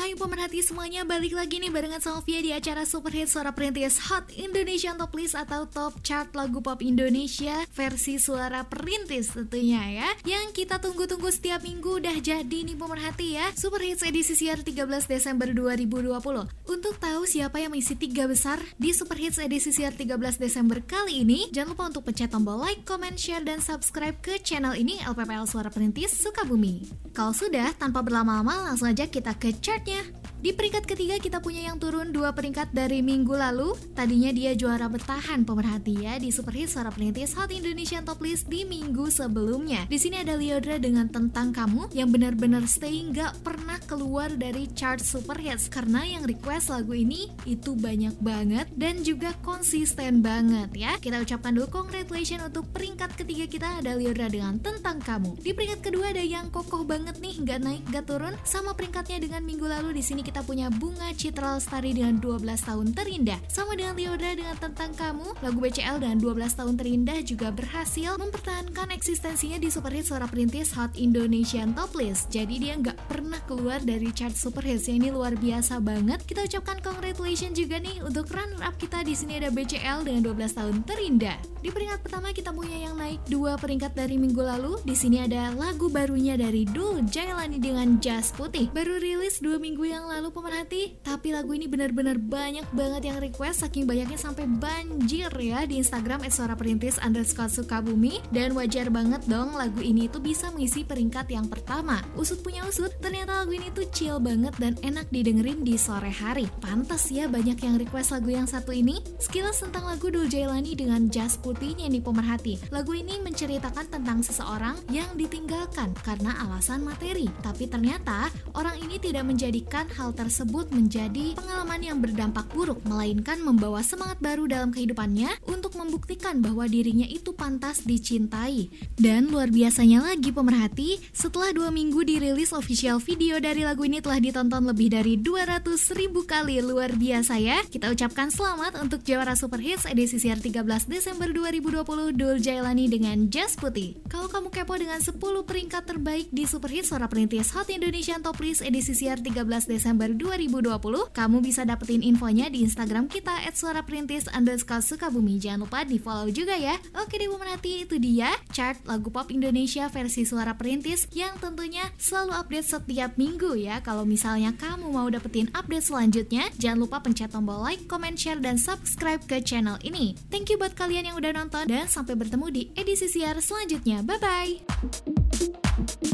Hai pemerhati semuanya, balik lagi nih barengan Via di acara Super Hit Suara Perintis Hot Indonesian Top List atau Top Chart Lagu Pop Indonesia versi Suara Perintis tentunya ya. Yang kita tunggu-tunggu setiap minggu udah jadi nih pemerhati ya Super Hits edisi siar 13 Desember 2020 Untuk tahu siapa yang mengisi tiga besar di Super Hits edisi siar 13 Desember kali ini Jangan lupa untuk pencet tombol like, comment, share, dan subscribe ke channel ini LPPL Suara Perintis Sukabumi. Kalau sudah, tanpa berlama-lama langsung aja kita ke chartnya di peringkat ketiga kita punya yang turun dua peringkat dari minggu lalu. Tadinya dia juara bertahan pemerhati ya di Super Hit Suara Perintis Hot Indonesian Top List di minggu sebelumnya. Di sini ada Liodra dengan Tentang Kamu yang benar-benar stay nggak pernah keluar dari chart Super Hits karena yang request lagu ini itu banyak banget dan juga konsisten banget ya. Kita ucapkan dulu congratulations untuk peringkat ketiga kita ada Liodra dengan Tentang Kamu. Di peringkat kedua ada yang kokoh banget nih nggak naik nggak turun sama peringkatnya dengan minggu lalu di sini kita punya Bunga Citra Lestari dengan 12 tahun terindah. Sama dengan Liodra dengan Tentang Kamu, lagu BCL dengan 12 tahun terindah juga berhasil mempertahankan eksistensinya di Super Hit Suara Perintis Hot Indonesian Top List. Jadi dia nggak pernah keluar dari chart Super Hits. Ini luar biasa banget. Kita ucapkan congratulations juga nih untuk runner up kita di sini ada BCL dengan 12 tahun terindah. Di peringkat pertama kita punya yang naik dua peringkat dari minggu lalu. Di sini ada lagu barunya dari Dul Jailani dengan Jas Putih. Baru rilis minggu yang lalu pemerhati. Tapi lagu ini benar-benar banyak banget yang request saking banyaknya sampai banjir ya di Instagram suara perintis underscore sukabumi. Dan wajar banget dong lagu ini tuh bisa mengisi peringkat yang pertama. Usut punya usut ternyata lagu ini tuh chill banget dan enak didengerin di sore hari. Pantas ya banyak yang request lagu yang satu ini. Sekilas tentang lagu Dul Jailani dengan jazz putihnya nih pemerhati. Lagu ini menceritakan tentang seseorang yang ditinggalkan karena alasan materi. Tapi ternyata orang ini tidak menjadikan hal tersebut menjadi pengalaman yang berdampak buruk, melainkan membawa semangat baru dalam kehidupannya untuk membuktikan bahwa dirinya itu pantas dicintai. Dan luar biasanya lagi pemerhati, setelah dua minggu dirilis official video dari lagu ini telah ditonton lebih dari 200 ribu kali. Luar biasa ya. Kita ucapkan selamat untuk Jawara Super Hits edisi siar 13 Desember 2020 Dul Jailani dengan Jazz Putih. Kalau kamu kepo dengan 10 peringkat terbaik di Super Hits Suara Perintis Hot Indonesian Top List edisi siar 13 Desember Desember 2020. Kamu bisa dapetin infonya di Instagram kita at suara perintis underscore sukabumi. Jangan lupa di follow juga ya. Oke deh pemerhati, itu dia chart lagu pop Indonesia versi suara perintis yang tentunya selalu update setiap minggu ya. Kalau misalnya kamu mau dapetin update selanjutnya, jangan lupa pencet tombol like, comment, share, dan subscribe ke channel ini. Thank you buat kalian yang udah nonton dan sampai bertemu di edisi siar selanjutnya. Bye-bye!